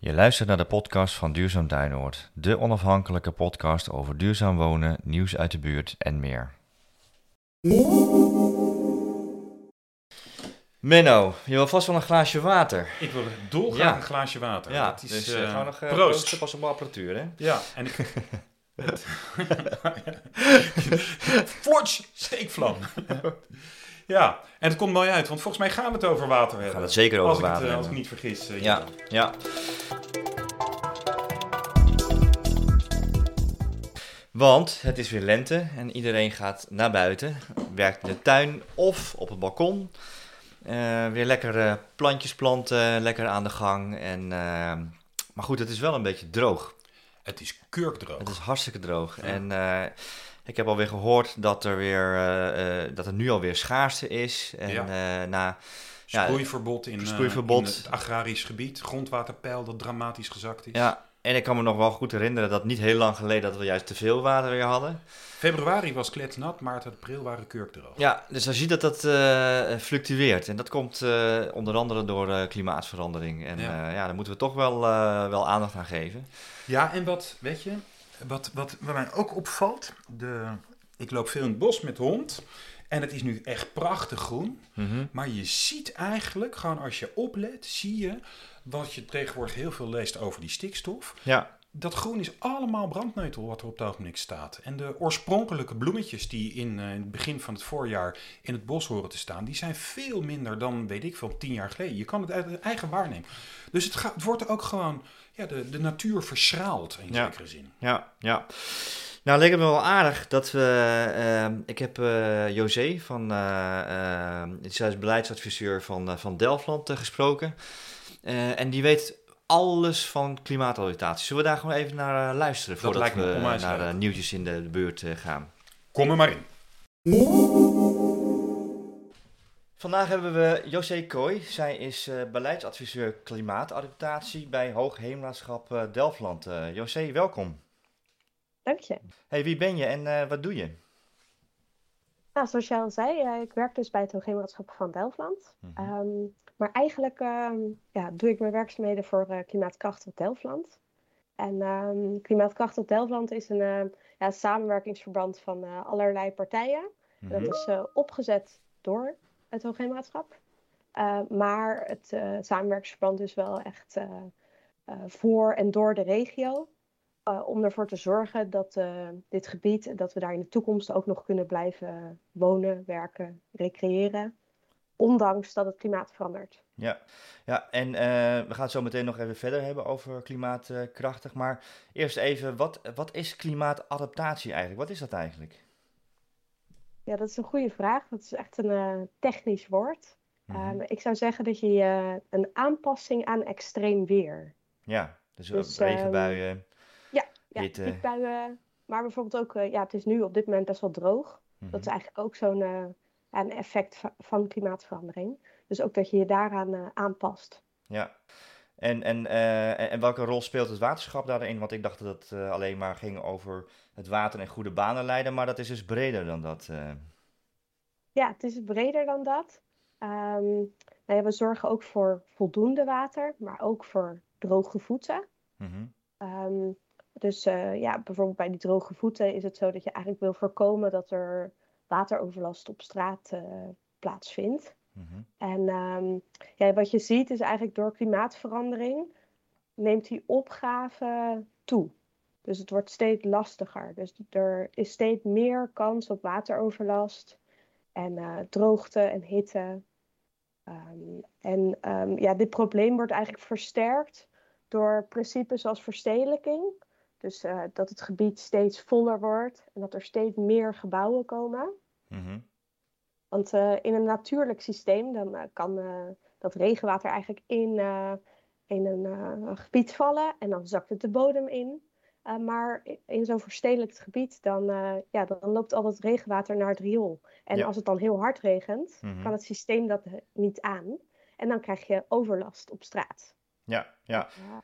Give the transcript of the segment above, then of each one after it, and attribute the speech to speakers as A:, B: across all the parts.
A: Je luistert naar de podcast van Duurzaam Duinoord, de onafhankelijke podcast over duurzaam wonen, nieuws uit de buurt en meer. Menno, je wil vast wel een glaasje water.
B: Ik wil dolgraag
A: Ja.
B: een glaasje water.
A: Ja,
B: Dat is,
A: dus
B: eh,
A: eh, gaan we nog eh,
B: proost.
A: proosten pas op de apparatuur, hè?
B: Ja, en ik... Forge steekvlam. ja, en het komt mooi uit, want volgens mij gaan we het over water hebben.
A: gaan het zeker over
B: als ik
A: water
B: het, eh, Als ik niet vergis. eh,
A: Ja, ja. Want het is weer lente en iedereen gaat naar buiten, werkt in de tuin of op het balkon. Eh, weer lekker eh, plantjes planten, lekker aan de gang. En, maar goed, het is wel een beetje droog.
B: Het is kurkdroog.
A: Het is hartstikke droog.
B: Ja.
A: En ik heb alweer gehoord dat er, weer, eh, eh, dat er nu alweer schaarste is. En
B: Ja.
A: eh, na, ja,
B: Sproeiverbod in,
A: Sproeiverbod.
B: in het agrarisch gebied. Grondwaterpeil dat dramatisch gezakt is.
A: ja, en ik kan me nog wel goed herinneren dat niet heel lang geleden dat we juist te veel water weer hadden.
B: Februari was kletsnat, maart en april waren kurkdroog.
A: Ja, dus dan zie je dat dat fluctueert. En dat komt onder andere door klimaatverandering. En
B: Ja.
A: ja. daar moeten we toch wel, wel aandacht aan geven.
B: Ja, en wat, weet je, wat, wat, wat mij ook opvalt, de, ik loop veel in het bos met hond en het is nu echt prachtig groen.
A: Mhm.
B: Maar je ziet eigenlijk, gewoon als je oplet, zie je wat je tegenwoordig heel veel leest over die stikstof.
A: Ja,
B: Dat groen is allemaal brandneutel wat er op het ogenblik staat. En de oorspronkelijke bloemetjes die in, eh, in het begin van het voorjaar in het bos horen te staan, die zijn veel minder dan, weet ik veel, tien jaar geleden. Je kan het uit eigen waarnemen. Dus het, gaat, het wordt ook gewoon, ja, de, de natuur verschraalt in
A: Ja.
B: zekere zin.
A: ja, ja. Nou, leek het me wel aardig dat we... ehm, ik heb eh, José van... zij is beleidsadviseur van, van Delftland gesproken. En die weet alles van klimaatadaptatie. Zullen we daar gewoon even naar eh, luisteren
B: Dat
A: voordat
B: lijkt me
A: we
B: onwijs
A: naar eh, nieuwtjes in de, de buurt eh, gaan?
B: Kom er maar in.
A: Vandaag hebben we José Kooi. Zij is eh, beleidsadviseur klimaatadaptatie bij Hoogheemraadschap eh, Delftland. Eh José, welkom.
C: Dank je.
A: Hey, wie ben je en eh, wat doe je?
C: Nou, zoals jij al zei, eh, ik werk dus bij het Hoogheemraadschap van Delftland.
A: Mhm.
C: Ehm, maar eigenlijk ehm, ja, doe ik mijn werkzaamheden voor eh, Klimaatkrachtig Delftland. En ehm Klimaatkrachtig Delftland is een eh, ja, samenwerkingsverband van eh, allerlei partijen. En
A: Mhm.
C: Dat is eh, opgezet door het Hoogheemraadschap. Maar het samenwerkingsverband is wel echt voor en door de regio. om ervoor te zorgen dat dit gebied, dat we daar in de toekomst ook nog kunnen blijven wonen, werken, recreëren. Ondanks dat het klimaat verandert.
A: Ja, ja en eh, we gaan het zo meteen nog even verder hebben over klimaatkrachtig. Maar eerst even, wat, wat is klimaatadaptatie eigenlijk? Wat is dat eigenlijk?
C: Ja, dat is een goede vraag. Dat is echt een eh, technisch woord.
A: Mhm.
C: Ehm, ik zou zeggen dat je eh, een aanpassing aan extreem weer.
A: ja, dus,
C: dus,
A: regenbuien,
C: Ja,
A: hitte.
C: piekbuien. Maar bijvoorbeeld ook, ja, het is nu op dit moment best wel droog.
A: Mhm.
C: Dat is eigenlijk ook zo'n een effect va- van klimaatverandering. Dus ook dat je je daaraan eh, aanpast.
A: Ja. En, en, eh, en- en welke rol speelt het waterschap daarin? Want ik dacht dat het eh, alleen maar ging over het water en goede banen leiden, maar dat is dus breder dan dat.
C: Ja, het is breder dan dat. Ehm, nou ja, we zorgen ook voor voldoende water, maar ook voor droge voeten. Ehm, dus ja, bijvoorbeeld bij die droge voeten is het zo dat je eigenlijk wil voorkomen dat er wateroverlast op straat eh, plaatsvindt.
A: Mhm.
C: En ehm, ja, wat je ziet is eigenlijk door klimaatverandering neemt die opgave toe. Dus het wordt steeds lastiger. Dus er is steeds meer kans op wateroverlast en eh, droogte en hitte. Ehm, en ehm, ja, dit probleem wordt eigenlijk versterkt door principes als verstedelijking. Dus eh, dat het gebied steeds voller wordt en dat er steeds meer gebouwen komen.
A: Mhm.
C: Want eh, in een natuurlijk systeem dan eh, kan eh, dat regenwater eigenlijk in, in een gebied vallen en dan zakt het de bodem in. Maar in zo'n verstedelijkt gebied dan, ja, dan loopt al dat regenwater naar het riool. En
A: Ja.
C: als het dan heel hard regent,
A: Mhm.
C: kan het systeem dat niet aan. En dan krijg je overlast op straat.
A: Ja, ja.
C: Ja.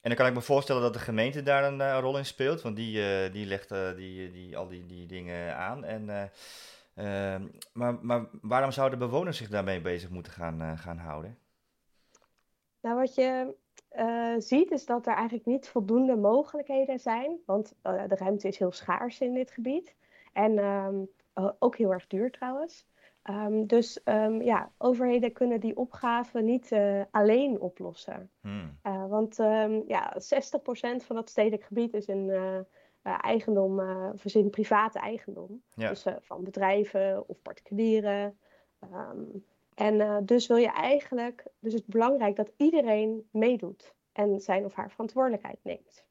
A: En dan kan ik me voorstellen dat de gemeente daar een eh, rol in speelt, want die, eh, die legt eh, die, die, al die, die dingen aan. En, eh, ehm, maar, maar waarom zouden bewoners zich daarmee bezig moeten gaan, gaan houden?
C: Nou, wat je ziet, is dat er eigenlijk niet voldoende mogelijkheden zijn. Want de ruimte is heel schaars in dit gebied. En ehm, eh, ook heel erg duur trouwens. Ehm, dus ja, overheden kunnen die opgave niet alleen oplossen.
A: Hmm.
C: Uh, want um, ja, 60% van dat stedelijk gebied is in uh, eigendom, of is in private eigendom.
A: Ja.
C: Dus van bedrijven of particulieren. en dus wil je eigenlijk, dus het is belangrijk dat iedereen meedoet en zijn of haar verantwoordelijkheid neemt.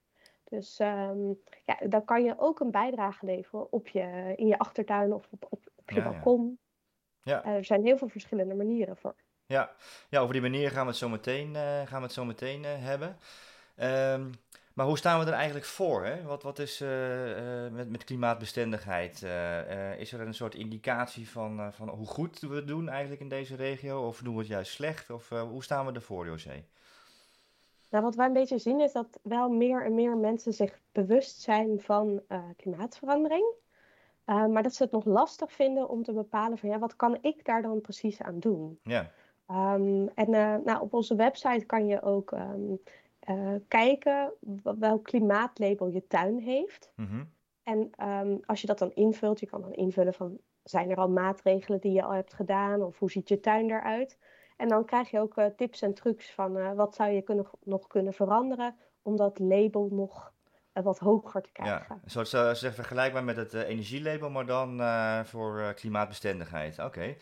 C: Dus ja, dan kan je ook een bijdrage leveren op je, in je achtertuin of op, op, op je
A: Ja, ja.
C: balkon.
A: Ja.
C: er zijn heel veel verschillende manieren voor.
A: Ja. ja, over die manieren gaan we het zo meteen, eh, gaan we het zo meteen eh, hebben. Ehm, maar hoe staan we er eigenlijk voor? Hè? Wat, wat is eh, met, met klimaatbestendigheid? Is er een soort indicatie van, van hoe goed we het doen eigenlijk in deze regio? Of doen we het juist slecht? Of hoe staan we ervoor, José?
C: Nou, wat wij een beetje zien is dat wel meer en meer mensen zich bewust zijn van klimaatverandering. Uh, maar dat ze het nog lastig vinden om te bepalen van ja, wat kan ik daar dan precies aan doen?
A: Ja.
C: Um, en uh, nou, op onze website kan je ook um, kijken welk klimaatlabel je tuin heeft.
A: Mm -hmm.
C: En um, als je dat dan invult, je kan dan invullen van zijn er al maatregelen die je al hebt gedaan of hoe ziet je tuin eruit? En dan krijg je ook uh, tips en trucs van wat zou je kunnen, nog kunnen veranderen om dat label nog wat hoger te krijgen.
A: Ja, een soort zeg, vergelijkbaar met het energielabel, maar dan voor klimaatbestendigheid. Oké. Okay.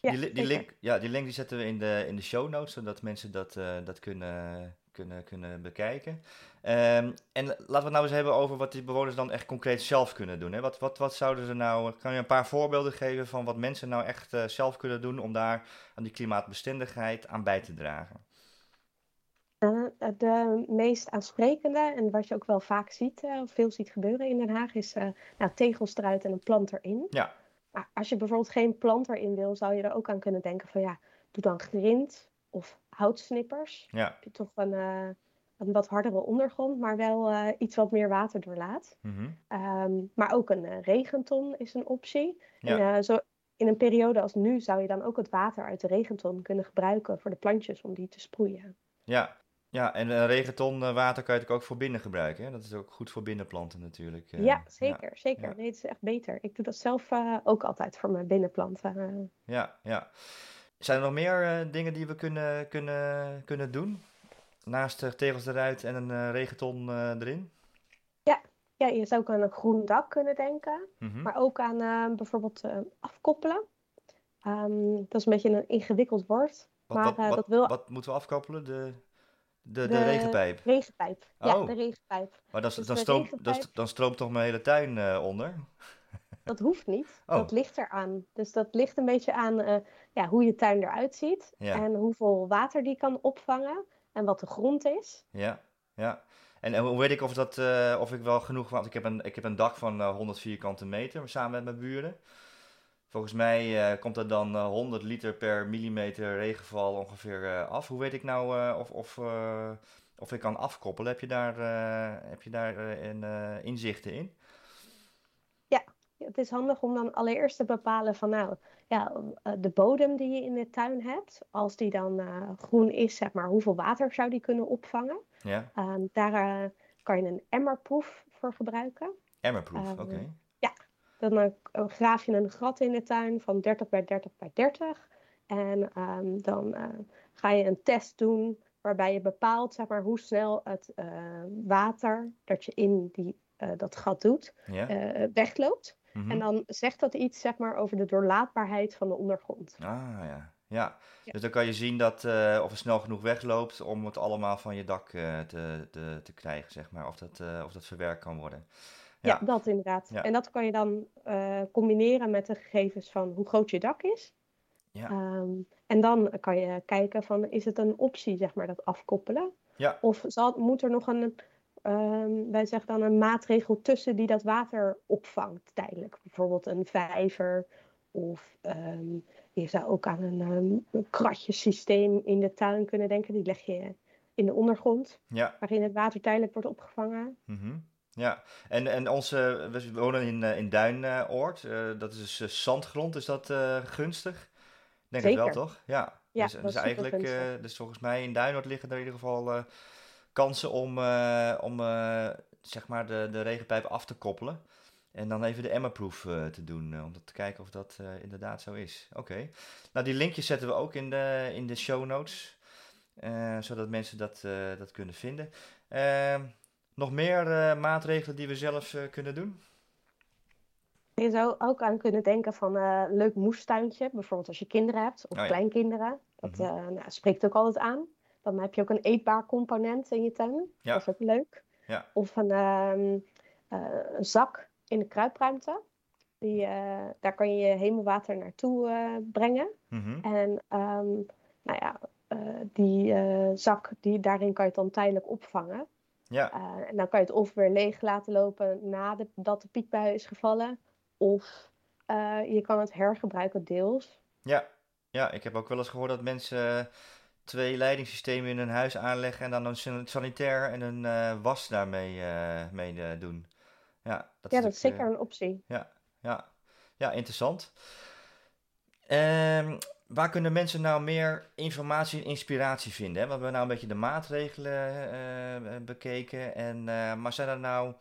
C: Ja,
A: die, die, link, ja, die link die zetten we in de, in de show notes, zodat mensen dat, uh, dat kunnen, kunnen, kunnen bekijken. Um, en laten we het nou eens hebben over wat die bewoners dan echt concreet zelf kunnen doen. Hè? Wat, wat, wat zouden ze nou, kan je een paar voorbeelden geven van wat mensen nou echt uh, zelf kunnen doen om daar aan die klimaatbestendigheid aan bij te dragen?
C: Uh, de meest aansprekende en wat je ook wel vaak ziet, of veel ziet gebeuren in Den Haag, is nou, tegels eruit en een plant erin.
A: Ja.
C: Als je bijvoorbeeld geen plant erin wil, zou je er ook aan kunnen denken van ja, doe dan grind of houtsnippers.
A: Ja.
C: Heb je toch een, een wat hardere ondergrond, maar wel iets wat meer water doorlaat.
A: Mm -hmm.
C: um, maar ook een regenton is een optie.
A: Ja.
C: En, zo in een periode als nu zou je dan ook het water uit de regenton kunnen gebruiken voor de plantjes om die te sproeien.
A: Ja, ja, en een regenton water kan je natuurlijk ook voor binnen gebruiken. Hè? Dat is ook goed voor binnenplanten natuurlijk. Uh,
C: ja, zeker.
A: Ja,
C: zeker.
A: ja.
C: Nee, het is echt beter. Ik doe dat zelf uh, ook altijd voor mijn binnenplanten.
A: Ja, ja. Zijn er nog meer uh, dingen die we kunnen, kunnen, kunnen doen? Naast de tegels eruit en een regenton erin?
C: Ja. ja, je zou ook aan een groen dak kunnen denken.
A: Mm -hmm.
C: Maar ook aan uh, bijvoorbeeld afkoppelen. Um, dat is een beetje een ingewikkeld woord.
A: Wat,
C: maar
A: wat,
C: dat wil...
A: wat moeten we afkoppelen? De... De, de,
C: de
A: regenpijp.
C: Regenpijp, ja,
A: oh.
C: de regenpijp.
A: Maar
C: Dus de
A: stroomt,
C: regenpijp-
A: dan, dan stroomt toch mijn hele tuin uh, onder?
C: Dat hoeft niet.
A: Oh.
C: Dat ligt eraan. Dus dat ligt een beetje aan uh, ja, hoe je tuin eruit ziet.
A: Ja.
C: En hoeveel water die kan opvangen. En wat de grond is.
A: Ja, ja. En, en hoe weet ik of, dat, uh, of ik wel genoeg... Want ik heb een, ik heb een dak van uh, 100 vierkante meter samen met mijn buren. Volgens mij uh, komt er dan uh, 100 liter per millimeter regenval ongeveer uh, af. Hoe weet ik nou of, of, of ik kan afkoppelen? Heb je daar, heb je daar een, inzichten in?
C: Ja, het is handig om dan allereerst te bepalen van nou, ja, de bodem die je in de tuin hebt, als die dan groen is, zeg maar, hoeveel water zou die kunnen opvangen?
A: Ja.
C: Um, daar kan je een emmerproef voor gebruiken.
A: Emmerproef,
C: Um,
A: oké. Okay.
C: Dan uh, graaf je een gat in de tuin van 30 bij 30 bij 30. En um, dan uh, ga je een test doen waarbij je bepaalt zeg maar, hoe snel het water dat je in die, dat gat doet wegloopt.
A: Mhm.
C: En dan zegt dat iets zeg maar, over de doorlaatbaarheid van de ondergrond.
A: Ah ja. Ja.
C: Ja.
A: dus dan kan je zien dat, uh, of het snel genoeg wegloopt om het allemaal van je dak uh, te, te, te krijgen, zeg maar. Of dat, uh, of dat verwerkt kan worden.
C: Ja, dat inderdaad. En dat kan je dan eh, combineren met de gegevens van hoe groot je dak is.
A: Ja.
C: Um, en dan kan je kijken van, is het een optie, zeg maar, dat afkoppelen?
A: Ja.
C: Of zal, moet er nog een, um, wij zeggen dan een maatregel tussen die dat water opvangt tijdelijk? Bijvoorbeeld een vijver of um, je zou ook aan een, een kratjesysteem in de tuin kunnen denken. Die leg je in de ondergrond,
A: ja.
C: waarin het water tijdelijk wordt opgevangen.
A: Mm -hmm. Ja, en, en onze, we wonen in, in Duinoord, uh, dat is dus zandgrond, is dat uh, gunstig? Denk
C: Zeker.
A: het wel, toch? Ja.
C: Ja,
A: dus, dus
C: is
A: eigenlijk, eh, dus volgens mij in Duinoord liggen er in ieder geval eh, kansen om, eh, om eh, zeg maar de, de regenpijp af te koppelen. En dan even de Emma-proof eh, te doen, eh, om te kijken of dat eh, inderdaad zo is. Oké. Nou, die linkjes zetten we ook in de, in de show notes, eh, zodat mensen dat, eh, dat kunnen vinden. Nog meer eh, maatregelen die we zelf eh, kunnen doen?
C: Je zou ook aan kunnen denken van eh, een leuk moestuintje, bijvoorbeeld als je kinderen hebt of
A: Oh ja.
C: kleinkinderen. Dat
A: Mhm.
C: eh, nou, spreekt ook altijd aan. Dan heb je ook een eetbaar component in je tuin.
A: Ja.
C: Dat is ook leuk.
A: Ja.
C: Of een, ehm, eh, een zak in de kruipruimte. Die, eh, daar kan je je hemelwater naartoe eh, brengen.
A: Mhm.
C: En ehm, nou ja, eh, die eh, zak, die, daarin kan je het dan tijdelijk opvangen.
A: Ja,
C: Eh, en dan kan je het of weer leeg laten lopen nadat de piekbui is gevallen. Of eh, je kan het hergebruiken deels.
A: ja, ja, ik heb ook wel eens gehoord dat mensen eh, twee leidingssystemen in hun huis aanleggen en dan een san- sanitair en een was daarmee eh, mee doen. Ja, dat
C: Ja,
A: is
C: dat is zeker een optie.
A: Ja, ja, ja, interessant. Ehm, waar kunnen mensen nou meer informatie en inspiratie vinden? We hebben nou een beetje de maatregelen eh, eh, bekeken. En, eh, maar zijn er nou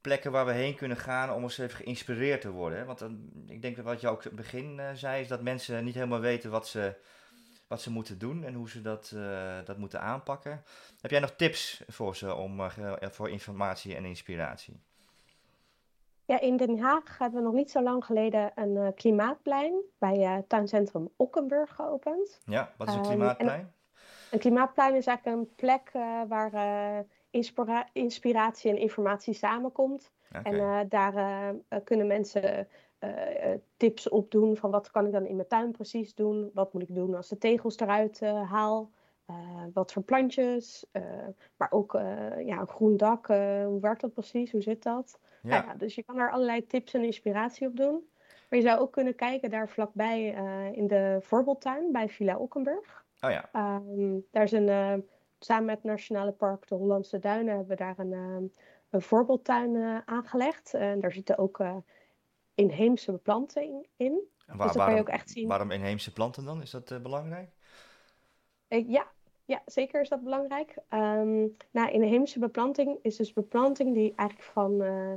A: plekken waar we heen kunnen gaan om eens even geïnspireerd te worden? Want dan, ik denk dat wat je ook in het begin zei, is dat mensen niet helemaal weten wat ze, wat ze moeten doen en hoe ze dat, dat moeten aanpakken. Heb jij nog tips voor ze om, voor informatie en inspiratie?
C: Ja, in Den Haag hebben we nog niet zo lang geleden een eh, klimaatplein bij eh, tuincentrum Okkenburg geopend.
A: Ja, wat is een
C: Ehm,
A: klimaatplein?
C: Een klimaatplein is eigenlijk een plek eh, waar inspira- inspiratie en informatie samenkomt. En daar kunnen mensen tips op doen van wat kan ik dan in mijn tuin precies doen? Wat moet ik doen als de tegels eruit haal? Eh, wat voor plantjes? Eh, maar ook eh, ja, een groen dak. hoe werkt dat precies? Hoe zit dat?
A: Ja.
C: Nou ja, dus je kan daar allerlei tips en inspiratie op doen. Maar je zou ook kunnen kijken daar vlakbij in de voorbeeldtuin bij Villa Okkenburg.
A: Oh ja,
C: Ehm, daar is een, samen met het Nationale Park de Hollandse Duinen hebben we daar een, een voorbeeldtuin aangelegd. En daar zitten ook inheemse beplanting in. Dus
A: waar-
C: dan kan je
A: waarom,
C: ook echt zien.
A: waarom inheemse planten dan? Is dat belangrijk?
C: Ja, ja, zeker is dat belangrijk. Ehm nou, inheemse beplanting is dus beplanting die eigenlijk van, eh,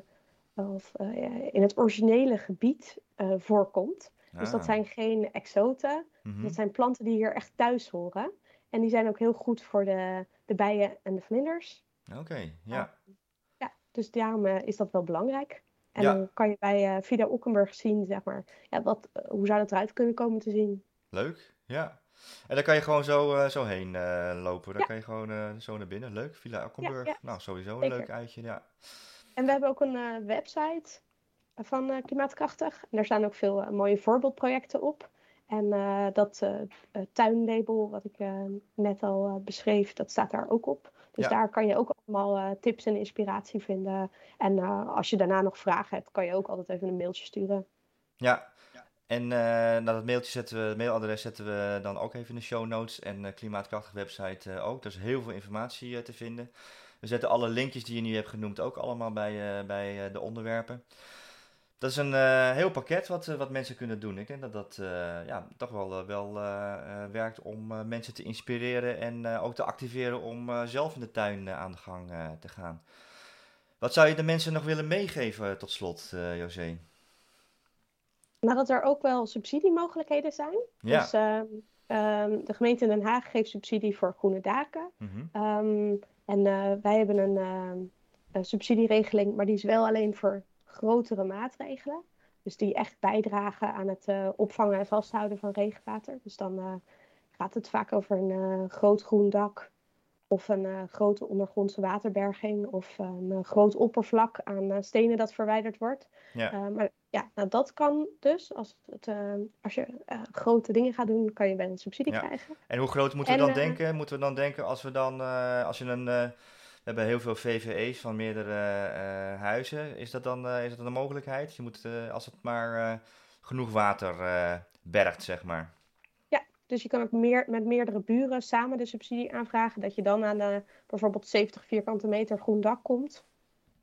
C: of, eh, in het originele gebied eh, voorkomt. Dus dat
A: Ah,
C: zijn geen exoten.
A: mhm.
C: Dat zijn planten die hier echt thuis horen. En die zijn ook heel goed voor de, de bijen en de vlinders.
A: Oké, ja.
C: Ja, dus daarom is dat wel belangrijk. En
A: Ja.
C: dan kan je bij Vida Okkenburg zien, zeg maar, ja, wat, hoe zou dat eruit kunnen komen te zien.
A: Leuk, ja. En dan kan je gewoon zo, eh, zo heen eh, lopen. Dan
C: Ja.
A: kan je gewoon eh, zo naar binnen. Leuk, Villa Elkenburg.
C: ja,
A: Nou, sowieso een
C: zeker.
A: leuk uitje, ja.
C: En we hebben ook een eh, website van eh, Klimaatkrachtig. En daar staan ook veel mooie voorbeeldprojecten op. En eh, dat tuinlabel, wat ik eh, net al eh, beschreef, dat staat daar ook op. Dus
A: Ja.
C: daar kan je ook allemaal eh, tips en inspiratie vinden. En eh, als je daarna nog vragen hebt, kan je ook altijd even een mailtje sturen.
A: Ja, en eh dat mailtje zetten we, het mailadres zetten we dan ook even in de show notes. En de Klimaatkrachtig website eh, ook. Er is heel veel informatie eh, te vinden. We zetten alle linkjes die je nu hebt genoemd ook allemaal bij, eh, bij eh, de onderwerpen. Dat is een eh, heel pakket wat, eh, wat mensen kunnen doen. Ik denk dat dat eh, ja, toch wel, eh, wel eh, eh, werkt om eh, mensen te inspireren en eh, ook te activeren om eh, zelf in de tuin eh, aan de gang eh, te gaan. Wat zou je de mensen nog willen meegeven eh, tot slot, eh José?
C: Maar dat er ook wel subsidiemogelijkheden zijn.
A: Ja.
C: Dus ehm, ehm, de gemeente Den Haag geeft subsidie voor groene daken.
A: Mhm.
C: Ehm, en eh, wij hebben een, een subsidieregeling, maar die is wel alleen voor grotere maatregelen. Dus die echt bijdragen aan het eh, opvangen en vasthouden van regenwater. Dus dan eh, gaat het vaak over een groot groen dak. Of een eh, grote ondergrondse waterberging. Of een eh, groot oppervlak aan eh, stenen dat verwijderd wordt.
A: Ja.
C: Maar ja, nou, dat kan dus. Als, het, als je grote dingen gaat doen, kan je wel een subsidie
A: Ja.
C: krijgen.
A: En hoe groot moeten we
C: En,
A: dan denken? Moeten we dan denken als we dan, als je een, we hebben heel veel VVE's van meerdere huizen. Is dat dan is dat dan een mogelijkheid? Je moet, als het maar genoeg water bergt, zeg maar.
C: Dus je kan ook meer, met meerdere buren samen de subsidie aanvragen. Dat je dan aan de, bijvoorbeeld 70 vierkante meter groen dak komt.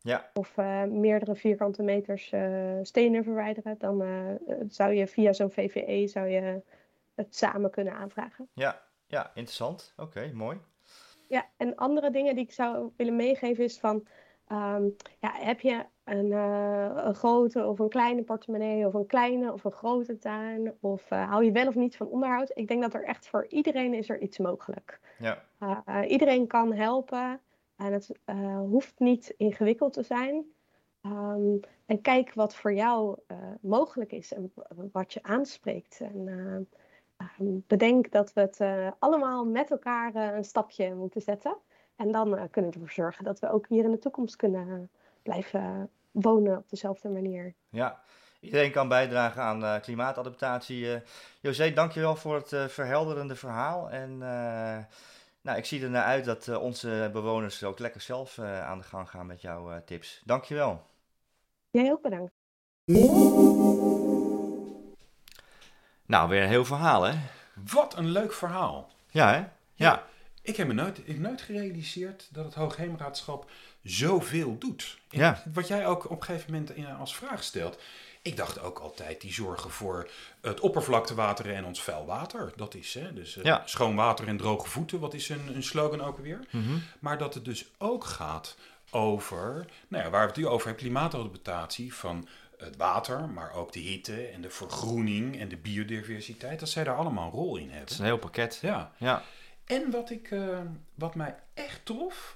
A: Ja,
C: Of eh, meerdere vierkante meters eh, stenen verwijderen. Dan eh, zou je via zo'n VVE zou je, het samen kunnen aanvragen.
A: Ja, ja interessant. Oké, mooi.
C: Ja, en andere dingen die ik zou willen meegeven is van, ehm, ja, heb je een, uh, een, grote of een kleine portemonnee of een kleine of een grote tuin of uh, hou je wel of niet van onderhoud? Ik denk dat er echt voor iedereen is er iets mogelijk.
A: Ja.
C: Uh, iedereen kan helpen en het hoeft niet ingewikkeld te zijn. Um, en kijk wat voor jou mogelijk is en wat je aanspreekt. En um, bedenk dat we het allemaal met elkaar een stapje moeten zetten. En dan kunnen we ervoor zorgen dat we ook hier in de toekomst kunnen blijven wonen op dezelfde manier.
A: Ja, iedereen kan bijdragen aan uh, klimaatadaptatie. Uh, José, dankjewel voor het uh, verhelderende verhaal. En nou, ik zie er naar uit dat onze bewoners ook lekker zelf aan de gang gaan met jouw tips. Dankjewel.
C: Jij ook bedankt.
A: Nou, weer een heel verhaal, hè?
B: Wat een leuk verhaal.
A: Ja, hè? Ja.
B: ja. Ik heb me nooit, ik heb nooit gerealiseerd dat het Hoogheemraadschap zoveel doet.
A: Ja.
B: Wat jij ook op een gegeven moment als vraag stelt. Ik dacht ook altijd, die zorgen voor het oppervlaktewater en ons vuil water. Dat is hè, dus uh,
A: Ja.
B: schoon water en droge voeten. Wat is een, een slogan ook weer?
A: Mhm.
B: Maar dat het dus ook gaat over, nou ja, waar we het nu over hebben, klimaatadaptatie van het water, maar ook de hitte en de vergroening en de biodiversiteit. Dat zij daar allemaal een rol in
A: Het is
B: hebben.
A: een heel pakket.
B: Ja.
A: Ja.
B: En wat, ik, eh, wat mij echt trof,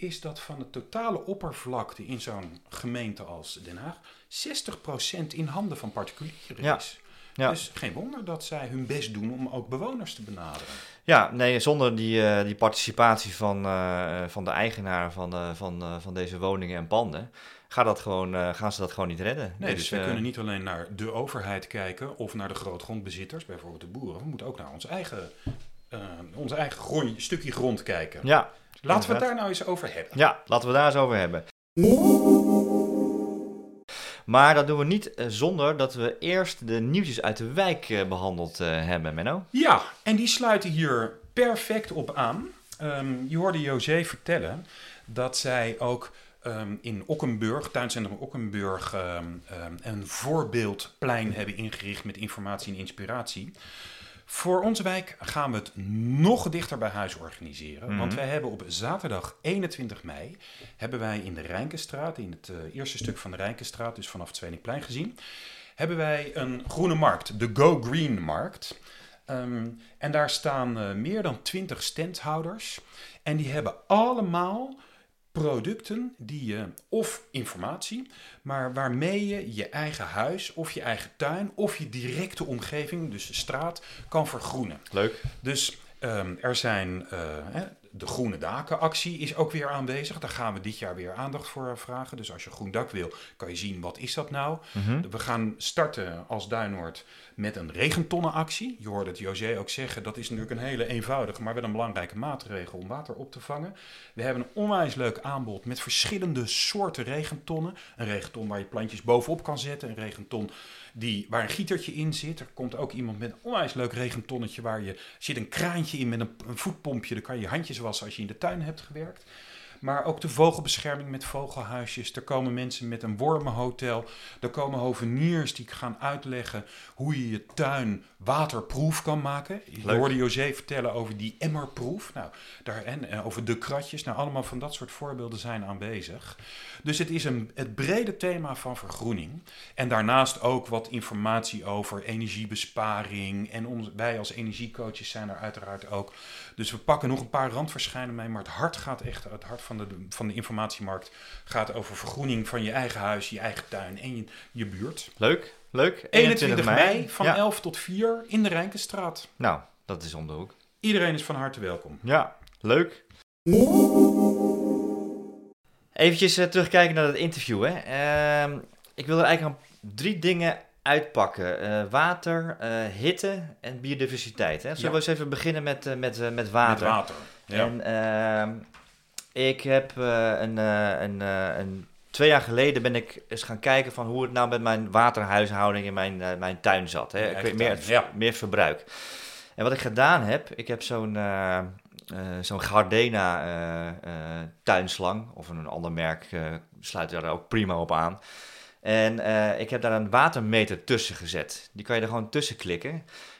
B: is dat van de totale oppervlakte in zo'n gemeente als Den Haag 60% in handen van particulieren
A: Ja.
B: is.
A: Ja.
B: Dus geen wonder dat zij hun best doen om ook bewoners te benaderen.
A: Ja, nee, zonder die, eh, die participatie van, eh, van de eigenaar van, eh, van, van deze woningen en panden, gaat dat gewoon, gaan ze dat gewoon niet redden.
B: Nee, dus, wij
A: eh,
B: kunnen niet alleen naar de overheid kijken of naar de grootgrondbezitters, bijvoorbeeld de boeren. We moeten ook naar ons eigen, ons eigen stukje grond kijken.
A: Ja,
B: Laten we het daar nou eens over hebben.
A: ja, laten we daar eens over hebben. Maar dat doen we niet eh, zonder dat we eerst de nieuwtjes uit de wijk eh, behandeld eh, hebben, Menno.
B: Ja, en die sluiten hier perfect op aan. Ehm, je hoorde José vertellen dat zij ook ehm, in Okkenburg, tuincentrum Okkenburg, ehm, een voorbeeldplein hebben ingericht met informatie en inspiratie. Voor onze wijk gaan we het nog dichter bij huis organiseren.
A: Mhm.
B: Want wij hebben op zaterdag 21 mei, hebben wij in de Rijnkenstraat, in het eh, eerste stuk van de Rijnkenstraat, dus vanaf het Tweelingplein gezien, hebben wij een groene markt, de Go Green Markt. Ehm, en daar staan eh, meer dan 20 standhouders. En die hebben allemaal producten die je, of informatie, maar waarmee je je eigen huis of je eigen tuin of je directe omgeving, dus de straat, kan vergroenen.
A: Leuk.
B: Dus ehm, er zijn, eh, hè, de Groene Daken actie is ook weer aanwezig. Daar gaan we dit jaar weer aandacht voor vragen. Dus als je groen dak wil, kan je zien wat is dat nou.
A: Mhm.
B: We gaan starten als Duinoord met een regentonnenactie. Je hoorde het José ook zeggen, dat is natuurlijk een hele eenvoudige, maar wel een belangrijke maatregel om water op te vangen. We hebben een onwijs leuk aanbod met verschillende soorten regentonnen. Een regenton waar je plantjes bovenop kan zetten. Een regenton die, waar een gietertje in zit. Er komt ook iemand met een onwijs leuk regentonnetje waar je zit een kraantje in met een, een voetpompje. Dan kan je je handjes wassen als je in de tuin hebt gewerkt. Maar ook de vogelbescherming met vogelhuisjes. Er komen mensen met een wormenhotel. Er komen hoveniers die gaan uitleggen hoe je je tuin waterproef kan maken. Je
A: Leuk.
B: hoorde José vertellen over die emmerproef. Nou, daar, en, en over de kratjes. Nou, allemaal van dat soort voorbeelden zijn aanwezig. Dus het is een, het brede thema van vergroening. En daarnaast ook wat informatie over energiebesparing. En ons, wij als energiecoaches zijn er uiteraard ook. Dus we pakken nog een paar randverschijnen mee. Maar het hart gaat echt, het hart van de, van de informatiemarkt gaat over vergroening van je eigen huis, je eigen tuin en je, je buurt.
A: Leuk, leuk.
B: 21 mei van
A: Ja.
B: 11 tot 4 in de Rijnkenstraat.
A: Nou, dat is om de hoek.
B: Iedereen is van harte welkom.
A: Ja, leuk. Eventjes eh, terugkijken naar het interview. Hè. Ehm, ik wil er eigenlijk drie dingen uitpakken. Eh, water, eh, hitte en biodiversiteit. Hè. Zullen
B: Ja.
A: we eens even beginnen met, eh, met, met water?
B: Met water. Ja.
A: En ehm, ik heb een, een, een... Twee jaar geleden ben ik eens gaan kijken van hoe het nou met mijn waterhuishouding in mijn, mijn tuin zat. Hè. Ik weet meer,
B: ja.
A: meer verbruik. En wat ik gedaan heb, ik heb zo'n zo'n Gardena tuinslang, of een ander merk, sluit daar ook prima op aan. En eh, ik heb daar een watermeter tussen gezet. Die kan je er gewoon tussen klikken.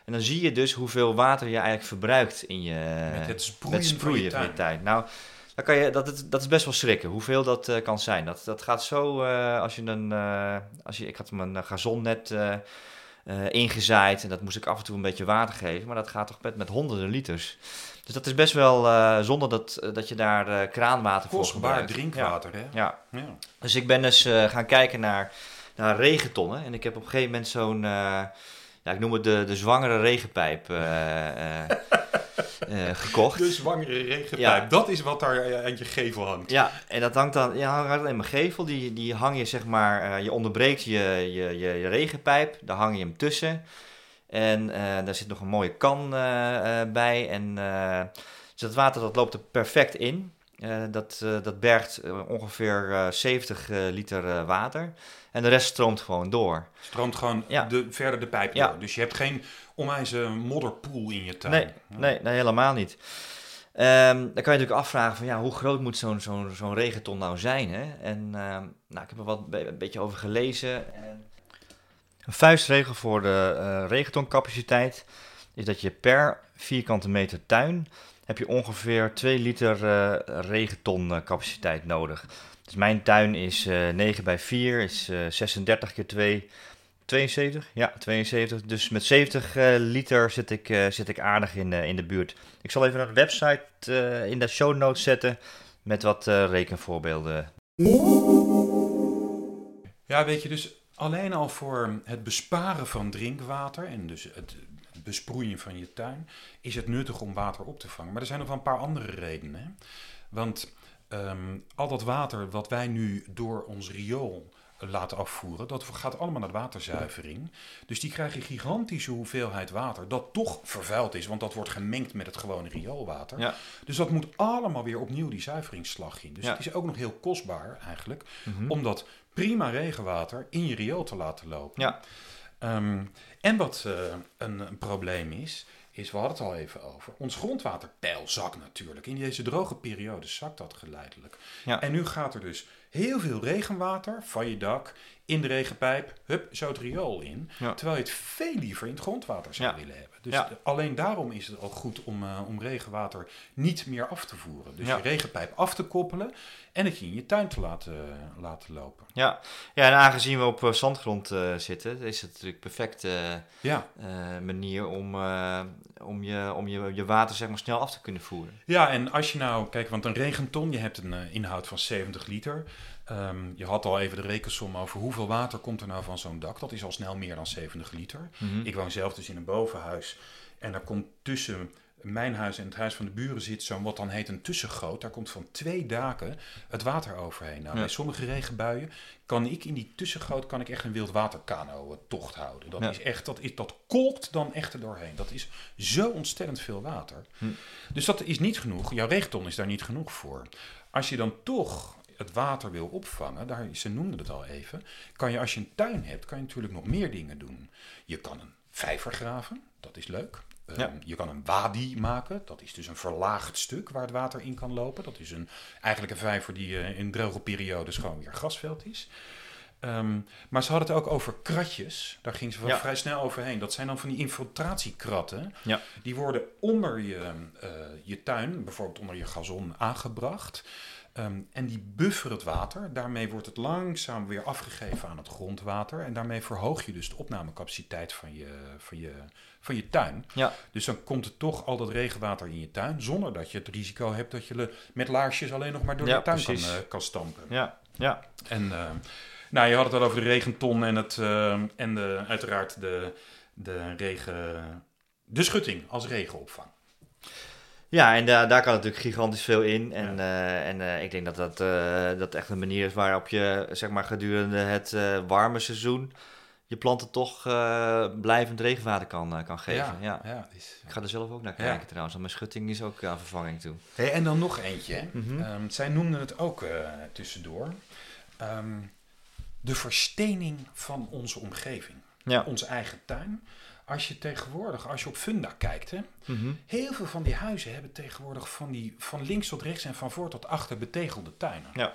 A: En dan zie je dus hoeveel water je eigenlijk verbruikt in je,
B: Met het sproeien,
A: met sproeien
B: van je tuin.
A: tuin. Nou, dan kan je, dat, is- dat is best wel schrikken, hoeveel dat eh, kan zijn. Dat, dat gaat zo, eh, als je een, als je, ik had mijn gazon net ingezaaid en dat moest ik af en toe een beetje water geven, maar dat gaat toch met, met honderden liters. Dus dat is best wel eh, zonder dat, eh, dat je daar eh, kraanwater voor gebruikt.
B: drinkwater, hè?
A: Ja, ja.
B: Ja.
A: Dus ik ben dus gaan kijken naar, naar regentonnen. En ik heb op een gegeven moment zo'n, ja, ik noem het de, de zwangere regenpijp gekocht.
B: De zwangere regenpijp,
A: Ja.
B: dat is wat daar aan je gevel hangt.
A: Ja, en dat hangt dan, ja, hangt in mijn gevel. Die, die hang je zeg maar, je onderbreekt je, je, je, je regenpijp. Daar hang je hem tussen. En eh, daar zit nog een mooie kan eh, eh, bij. En dus dat water dat loopt er perfect in. Dat, dat bergt ongeveer eh, 70 eh, liter water. En de rest stroomt gewoon door.
B: Stroomt gewoon
A: Ja.
B: de, verder de pijp
A: Ja.
B: door. Dus je hebt geen onwijze modderpoel in je tuin.
A: Nee, nee, nee, helemaal niet. Ehm, dan kan je natuurlijk afvragen van ja, hoe groot moet zo'n zo'n zo'n regenton nou zijn? Hè? En ehm, nou, ik heb er wat be- een beetje over gelezen. En Een vuistregel voor de eh regentoncapaciteit is dat je per vierkante meter tuin heb je ongeveer 2 liter eh regenton eh, nodig. Dus mijn tuin is eh 9 bij 4, is eh 36 keer 2, 72? Ja, 72. Dus met 70 eh, liter zit ik, zit ik aardig in, in de buurt. Ik zal even een website in de show notes zetten met wat rekenvoorbeelden.
B: Ja, weet je, dus alleen al voor het besparen van drinkwater en dus het besproeien van je tuin, is het nuttig om water op te vangen. Maar er zijn nog wel een paar andere redenen. Hè? Want ehm, al dat water wat wij nu door ons riool laten afvoeren, dat gaat allemaal naar de waterzuivering. Dus die krijgen gigantische hoeveelheid water, dat toch vervuild is, want dat wordt gemengd met het gewone rioolwater.
A: Ja.
B: Dus dat moet allemaal weer opnieuw die zuiveringsslag in. Dus
A: Ja.
B: het is ook nog heel kostbaar eigenlijk,
A: Mhm.
B: om dat prima regenwater in je riool te laten lopen.
A: Ja.
B: Ehm, en wat eh, een, een probleem is, is, we hadden het al even over, ons grondwaterpeil zakt natuurlijk. In deze droge periode zakt dat geleidelijk.
A: Ja.
B: En nu gaat er dus heel veel regenwater van je dak in de regenpijp, hup, zo het riool in.
A: Ja.
B: Terwijl je het veel liever in het grondwater zou
A: Ja.
B: willen hebben. Dus
A: Ja.
B: alleen daarom is het al goed om, eh, om regenwater niet meer af te voeren. Dus
A: Ja.
B: je regenpijp af te koppelen en het je in je tuin te laten, laten lopen.
A: Ja. ja, en aangezien we op eh, zandgrond eh, zitten, is het natuurlijk een perfecte
B: Ja.
A: eh, manier om, eh, om, je, om je, je water zeg maar, snel af te kunnen voeren.
B: Ja, en als je nou, kijk, want een regenton, je hebt een eh, inhoud van 70 liter. Ehm, je had al even de rekensom over hoeveel water komt er nou van zo'n dak. Dat is al snel meer dan 70 liter.
A: Mhm.
B: Ik woon zelf dus in een bovenhuis. En daar komt tussen mijn huis en het huis van de buren zit zo'n wat dan heet een tussengoot. Daar komt van twee daken het water overheen. Nou,
A: Ja.
B: bij sommige regenbuien kan ik in die tussengoot kan ik echt een wildwaterkano tocht houden. Dat
A: Ja.
B: is echt, dat, is, dat kolkt dan echt er doorheen. Dat is zo ontzettend veel water.
A: Hm.
B: Dus dat is niet genoeg. Jouw regenton is daar niet genoeg voor. Als je dan toch het water wil opvangen, daar, ze noemden het al even, kan je als je een tuin hebt, kan je natuurlijk nog meer dingen doen. Je kan een vijver graven, dat is leuk. Ehm,
A: Ja.
B: Je kan een wadi maken, dat is dus een verlaagd stuk waar het water in kan lopen. Dat is een, eigenlijk een vijver die eh, in droge periodes gewoon weer grasveld is. Ehm, maar ze hadden het ook over kratjes. Daar ging ze
A: Ja.
B: vrij snel overheen. Dat zijn dan van die infiltratiekratten.
A: Ja.
B: Die worden onder je, eh, je tuin, bijvoorbeeld onder je gazon, aangebracht. Ehm, en die bufferen het water. Daarmee wordt het langzaam weer afgegeven aan het grondwater. En daarmee verhoog je dus de opnamecapaciteit van je, van je, van je tuin.
A: Ja.
B: Dus dan komt er toch al dat regenwater in je tuin. Zonder dat je het risico hebt dat je met laarsjes alleen nog maar door
A: Ja,
B: de tuin kan, eh, kan stampen.
A: Ja, ja.
B: En eh, nou, je had het al over de regenton en, het, eh, en de, uiteraard de, de, regen, de schutting als regenopvang.
A: Ja, en daar daar kan natuurlijk gigantisch veel in. En, eh, en eh, ik denk dat dat, eh, dat echt een manier is waarop je zeg maar, gedurende het warme seizoen je planten toch blijvend regenwater kan, kan geven. Ja,
B: ja. is-
A: Ik ga er zelf ook naar
B: Ja.
A: kijken trouwens, want mijn schutting is ook aan vervanging toe.
B: Hey, en dan nog eentje.
A: Mhm.
B: Ehm, zij noemden het ook tussendoor. Ehm, de verstening van onze omgeving.
A: Ja.
B: Onze eigen tuin. Als je tegenwoordig, als je op Funda kijkt, hè,
A: Mhm.
B: heel veel van die huizen hebben tegenwoordig van, die, van links tot rechts en van voor tot achter betegelde tuinen.
A: Ja.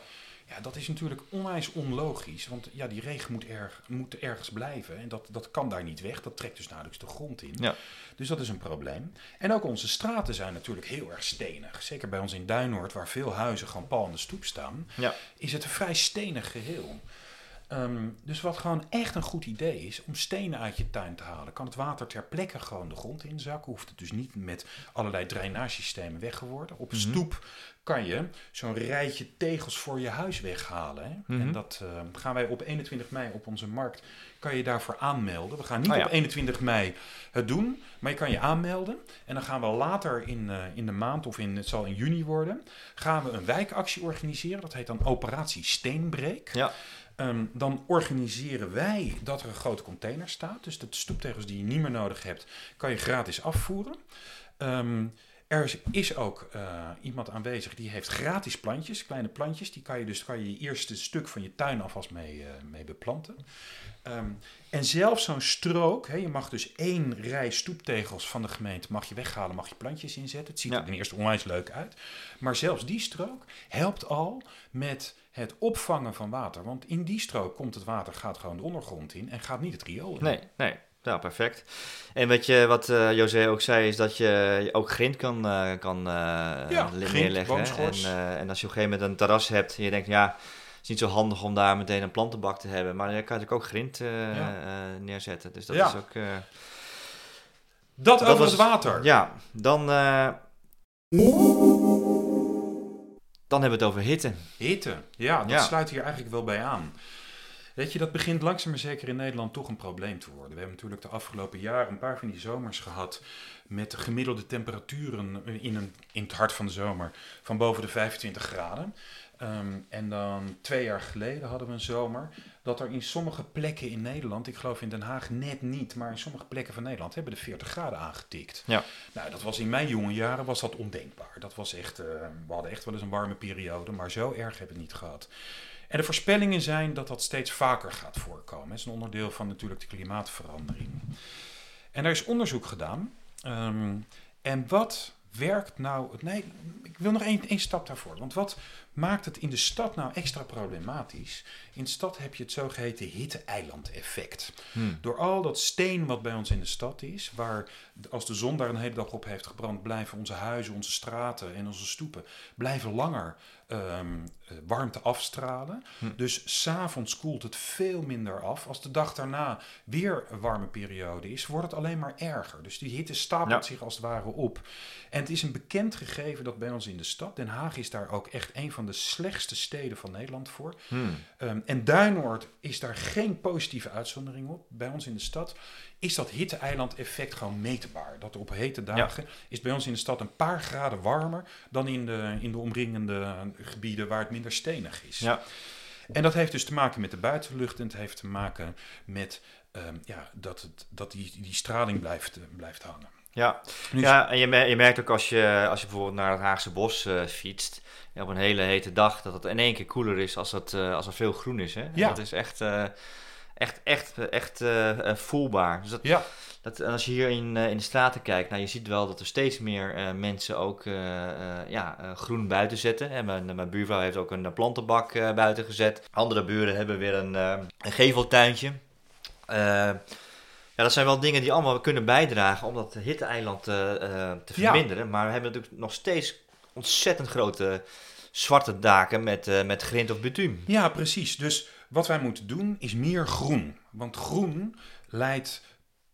B: Ja, dat is natuurlijk onwijs onlogisch. Want ja, die regen moet, erg, moet ergens blijven. En dat, dat kan daar niet weg. Dat trekt dus nauwelijks de grond in.
A: Ja.
B: Dus dat is een probleem. En ook onze straten zijn natuurlijk heel erg stenig. Zeker bij ons in Duinoord, waar veel huizen gewoon pal aan de stoep staan,
A: Ja.
B: is het een vrij stenig geheel. Ehm, dus wat gewoon echt een goed idee is, om stenen uit je tuin te halen. Kan het water ter plekke gewoon de grond inzakken. Hoeft het dus niet met allerlei drainagesystemen weggeworpen. Op een
A: Mhm.
B: stoep kan je zo'n rijtje tegels voor je huis weghalen. Hè?
A: Mhm.
B: En dat eh, gaan wij op 21 mei op onze markt, kan je daarvoor aanmelden. We gaan niet
A: Oh ja.
B: op 21 mei het doen, maar je kan je aanmelden. En dan gaan we later in, eh, in de maand, of in, het zal in juni worden, gaan we een wijkactie organiseren. Dat heet dan Operatie Steenbreek.
A: Ja.
B: Ehm, dan organiseren wij dat er een grote container staat. Dus de stoeptegels die je niet meer nodig hebt, kan je gratis afvoeren. Ehm, er is- ook eh, iemand aanwezig die heeft gratis plantjes, kleine plantjes. Die kan je dus kan je, je eerste stuk van je tuin alvast mee, eh, mee beplanten. Ehm, en zelfs zo'n strook, hè, je mag dus één rij stoeptegels van de gemeente mag je weghalen, mag je plantjes inzetten. Het ziet
A: Ja.
B: er ten eerste onwijs leuk uit. Maar zelfs die strook helpt al met het opvangen van water. Want in die strook komt het water, gaat gewoon de ondergrond in en gaat niet het riool in.
A: Nee, nee. Ja, perfect. En wat, je, wat eh, José ook zei, is dat je ook grind kan, eh, kan eh,
B: Ja, grind,
A: neerleggen.
B: boomschors.
A: En, en als je op een gegeven moment een terras hebt en je denkt, ja, is niet zo handig om daar meteen een plantenbak te hebben. Maar dan kan je natuurlijk ook grind eh,
B: Ja.
A: eh, neerzetten. Dus dat
B: Ja.
A: is ook... eh,
B: Dat,
A: Dat
B: over
A: was-
B: het water.
A: Ja, dan... dan hebben we het over hitte.
B: Hitte, ja, dat
A: Ja.
B: sluit hier eigenlijk wel bij aan. Weet je, dat begint langzaam maar zeker in Nederland toch een probleem te worden. We hebben natuurlijk de afgelopen jaren een paar van die zomers gehad met de gemiddelde temperaturen in, een, in het hart van de zomer van boven de 25 graden. Ehm, en dan twee jaar geleden hadden we een zomer dat er in sommige plekken in Nederland, ik geloof in Den Haag net niet, maar in sommige plekken van Nederland hebben de 40 graden aangetikt.
A: Ja.
B: Nou, dat was in mijn jonge jaren was dat ondenkbaar. Dat was echt, eh, we hadden echt wel eens een warme periode, maar zo erg hebben we het niet gehad. En de voorspellingen zijn dat dat steeds vaker gaat voorkomen. Het is een onderdeel van natuurlijk de klimaatverandering. En er is onderzoek gedaan. Ehm, en wat werkt nou... Nee, ik wil nog één, één stap daarvoor. Want wat maakt het in de stad nou extra problematisch? In de stad heb je het zogeheten hitte-eiland-effect.
A: Hmm.
B: Door al dat steen wat bij ons in de stad is, waar als de zon daar een hele dag op heeft gebrand, blijven onze huizen, onze straten en onze stoepen blijven langer eh, warmte afstralen.
A: Hm.
B: Dus s'avonds koelt het veel minder af. Als de dag daarna weer een warme periode is, wordt het alleen maar erger. Dus die hitte stapelt
A: Ja.
B: zich als het ware op. En het is een bekend gegeven dat bij ons in de stad, Den Haag is daar ook echt een van de slechtste steden van Nederland voor.
A: Hmm.
B: Ehm, en Duinoord is daar geen positieve uitzondering op. Bij ons in de stad is dat hitte-eiland-effect gewoon meetbaar. Dat op hete dagen is bij ons in de stad een paar graden warmer dan in de, in de omringende gebieden waar het minder stenig is.
A: Ja.
B: En dat heeft dus te maken met de buitenlucht en het heeft te maken met ehm, ja, dat, het, dat die, die straling blijft, eh, blijft hangen.
A: Ja,
B: Nu-
A: ja en je, mer- je merkt ook als je, als je bijvoorbeeld naar het Haagse bos eh, fietst, ja, op een hele hete dag, dat het in één keer koeler is als, het, eh, als er veel groen is. Hè?
B: Ja.
A: Dat is echt, eh, echt, echt, echt eh, eh, voelbaar. Dus dat,
B: Ja,
A: dat, en als je hier in, eh, in de straten kijkt, nou, je ziet wel dat er steeds meer mensen ook ja, groen buiten zetten. Hè, mijn, mijn buurvrouw heeft ook een plantenbak buiten gezet. Andere buren hebben weer een, een geveltuintje. Ja, dat zijn wel dingen die allemaal kunnen bijdragen om dat hitte-eiland te
B: Ja.
A: verminderen. Maar we hebben natuurlijk nog steeds ontzettend grote zwarte daken met, met grind of bitumen.
B: Ja, precies. Dus wat wij moeten doen is meer groen. Want groen leidt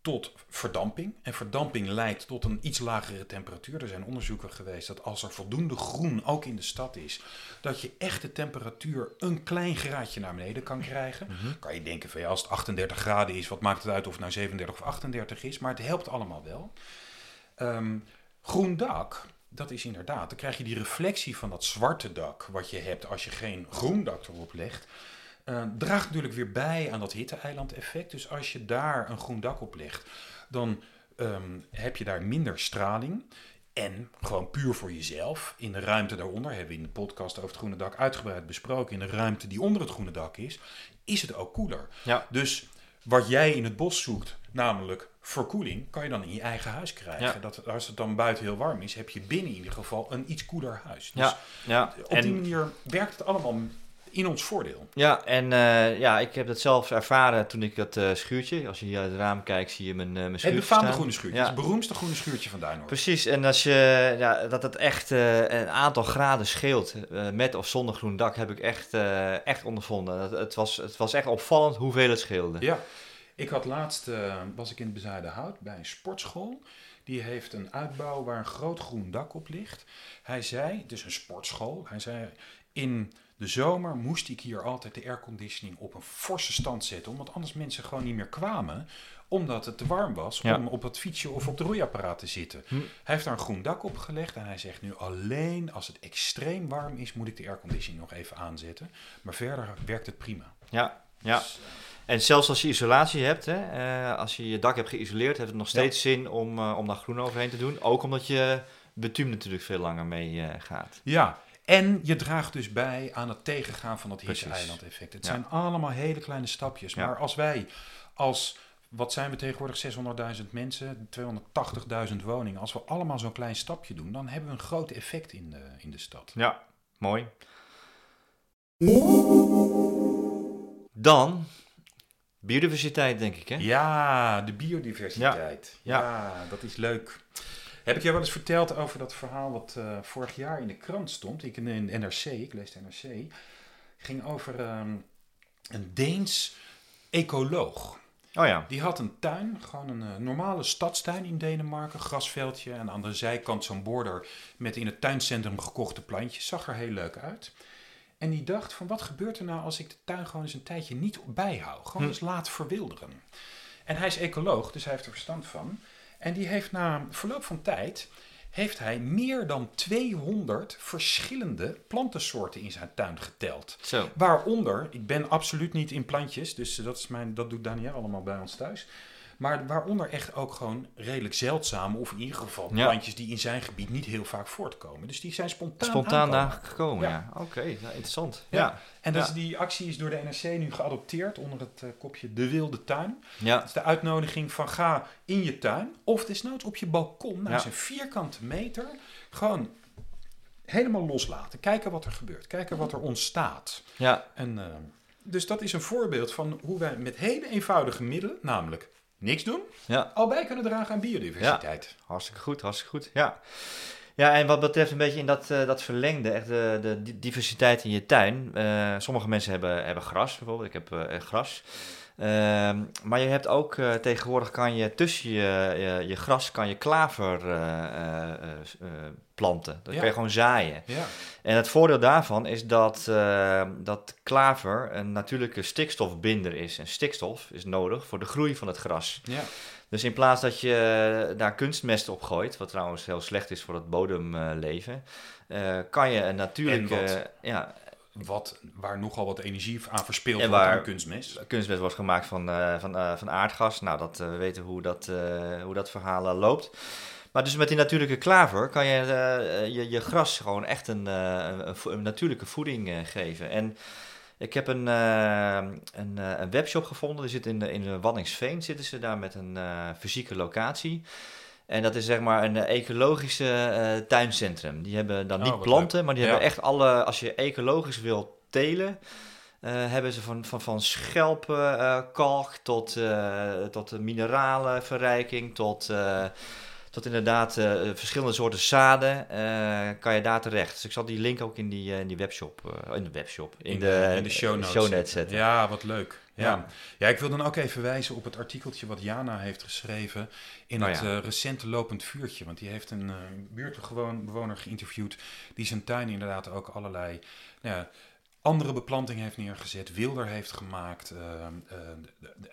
B: tot verdamping. En verdamping leidt tot een iets lagere temperatuur. Er zijn onderzoeken geweest dat als er voldoende groen ook in de stad is, dat je echt de temperatuur een klein graadje naar beneden kan krijgen. Kan je denken van ja, als het 38 graden is, wat maakt het uit of het nou 37 of 38 is? Maar het helpt allemaal wel. Ehm, groen dak, dat is inderdaad, dan krijg je die reflectie van dat zwarte dak wat je hebt als je geen groen dak erop legt. Eh, draagt natuurlijk weer bij aan dat hitte-eiland-effect. Dus als je daar een groen dak op legt, dan ehm, heb je daar minder straling. En gewoon puur voor jezelf, in de ruimte daaronder, hebben we in de podcast over het groene dak uitgebreid besproken, in de ruimte die onder het groene dak is, is het ook koeler.
A: Ja.
B: Dus wat jij in het bos zoekt, namelijk verkoeling, kan je dan in je eigen huis krijgen.
A: Ja.
B: Dat, als het dan buiten heel warm is, heb je binnen in ieder geval een iets koeler huis. Dus
A: Ja, ja.
B: op die manier werkt het allemaal in ons voordeel.
A: Ja, en eh, ja, ik heb dat zelf ervaren toen ik dat eh, schuurtje, als je hier uit het raam kijkt, zie je mijn, uh, mijn schuurtje
B: Het befaamde
A: staan.
B: groene schuurtje.
A: Ja.
B: Het beroemdste groene schuurtje van Duinoord.
A: Precies, en als je, ja, dat het echt een aantal graden scheelt, met of zonder groen dak, heb ik echt, echt ondervonden. Het, het, was, het was echt opvallend hoeveel het scheelde.
B: Ja, ik had laatst, was ik in het Bezuiden Hout bij een sportschool. Die heeft een uitbouw waar een groot groen dak op ligt. Hij zei, het is een sportschool, hij zei, in de zomer moest ik hier altijd de airconditioning op een forse stand zetten. Omdat anders mensen gewoon niet meer kwamen, omdat het te warm was
A: Ja.
B: om op het fietsje of op het roeiapparaat te zitten.
A: Hm.
B: Hij heeft daar een groen dak op gelegd en hij zegt nu alleen als het extreem warm is, moet ik de airconditioning nog even aanzetten. Maar verder werkt het prima.
A: Ja, ja.
B: Dus,
A: En zelfs als je isolatie hebt, hè, eh, als je je dak hebt geïsoleerd, heeft het nog
B: Ja.
A: steeds zin om, eh, om daar groen overheen te doen. Ook omdat je bitumen natuurlijk veel langer mee eh, gaat.
B: Ja, en je draagt dus bij aan het tegengaan van dat
A: Precies.
B: hitse-eiland-effect. Het
A: Ja.
B: zijn allemaal hele kleine stapjes. Maar als wij als, wat zijn we tegenwoordig, 600.000 mensen, 280.000 woningen. Als we allemaal zo'n klein stapje doen, dan hebben we een groot effect in de, in de stad.
A: Ja, mooi. Dan biodiversiteit, denk ik, hè?
B: Ja, de biodiversiteit.
A: Ja.
B: Ja, dat is leuk. Heb ik jou wel eens verteld over dat verhaal wat eh, vorig jaar in de krant stond? Ik in de NRC, ik lees de NRC. Ging over ehm, een Deens ecoloog.
A: Oh ja,
B: Die had een tuin, gewoon een eh, normale stadstuin in Denemarken, grasveldje en aan de zijkant zo'n border met in het tuincentrum gekochte plantjes. Zag er heel leuk uit. En die dacht van wat gebeurt er nou als ik de tuin gewoon eens een tijdje niet bijhoud? Gewoon
A: Hm.
B: eens laat verwilderen. En hij is ecoloog, dus hij heeft er verstand van. En die heeft na verloop van tijd heeft hij meer dan 200 verschillende plantensoorten in zijn tuin geteld.
A: zo.
B: Waaronder, ik ben absoluut niet in plantjes, dus dat, is mijn, dat doet Daniel allemaal bij ons thuis. Maar waaronder echt ook gewoon redelijk zeldzame, of in ieder geval plantjes die in zijn gebied niet heel vaak voortkomen. Dus die zijn spontaan
A: Spontaan
B: aankomen.
A: daar gekomen,
B: Ja.
A: Oké, interessant.
B: Ja. En dus die actie is door de NRC nu geadopteerd onder het eh, kopje De Wilde Tuin.
A: ja.
B: Dat is de uitnodiging van ga in je tuin of desnoods op je balkon. Nou, is een vierkante meter. Gewoon helemaal loslaten. Kijken wat er gebeurt. Kijken wat er ontstaat.
A: ja.
B: En, eh, dus dat is een voorbeeld van hoe wij met hele eenvoudige middelen, namelijk niks doen,
A: ja.
B: al bij kunnen dragen aan biodiversiteit.
A: Hartstikke goed, hartstikke goed. Ja. Ja, en wat betreft een beetje in dat, eh, dat verlengde, echt de, de di- diversiteit in je tuin. Eh, sommige mensen hebben, hebben gras bijvoorbeeld, ik heb eh, gras. Ehm, maar je hebt ook eh, tegenwoordig kan je tussen je, je, je gras kan je klaver eh, eh, planten. Dat
B: Ja.
A: kan je gewoon zaaien.
B: Ja.
A: En het voordeel daarvan is dat, eh, dat klaver een natuurlijke stikstofbinder is. En stikstof is nodig voor de groei van het gras.
B: ja.
A: Dus in plaats dat je daar kunstmest op gooit, wat trouwens heel slecht is voor het bodemleven, kan je een natuurlijke ja,
B: Wat, waar nogal wat energie aan verspild
A: En
B: wordt aan kunstmest.
A: kunstmest wordt gemaakt van, eh, van, eh, van aardgas. Nou, dat, eh, we weten hoe dat, hoe dat verhaal loopt. Maar dus met die natuurlijke klaver kan je je, je gras gewoon echt een, een, natuurlijke voeding geven. En ik heb een, een, een webshop gevonden. Die zit in, de- in Wanningsveen. Zitten ze daar met een fysieke locatie. En dat is zeg maar een eh, ecologische eh, tuincentrum. Die hebben dan
B: Oh,
A: niet planten, maar die
B: Ja.
A: hebben echt alle... Als je ecologisch wil telen, eh, hebben ze van, van, van schelpenkalk tot, eh, tot de mineralenverrijking, tot, tot inderdaad verschillende soorten zaden, kan je daar terecht. Dus ik zal die link ook in die, in die webshop, in de webshop, in, de,
B: in de show notes,
A: notes zetten.
B: Ja, wat leuk. Ja.
A: Ja.
B: Ik wil dan ook even wijzen op het artikeltje wat Jana heeft geschreven in
A: Oh
B: het
A: ja.
B: eh, recente lopend vuurtje. Want die heeft een uh, buurtbewoner geïnterviewd die zijn tuin inderdaad ook allerlei nou ja, andere beplanting heeft neergezet, wilder heeft gemaakt. eh, eh,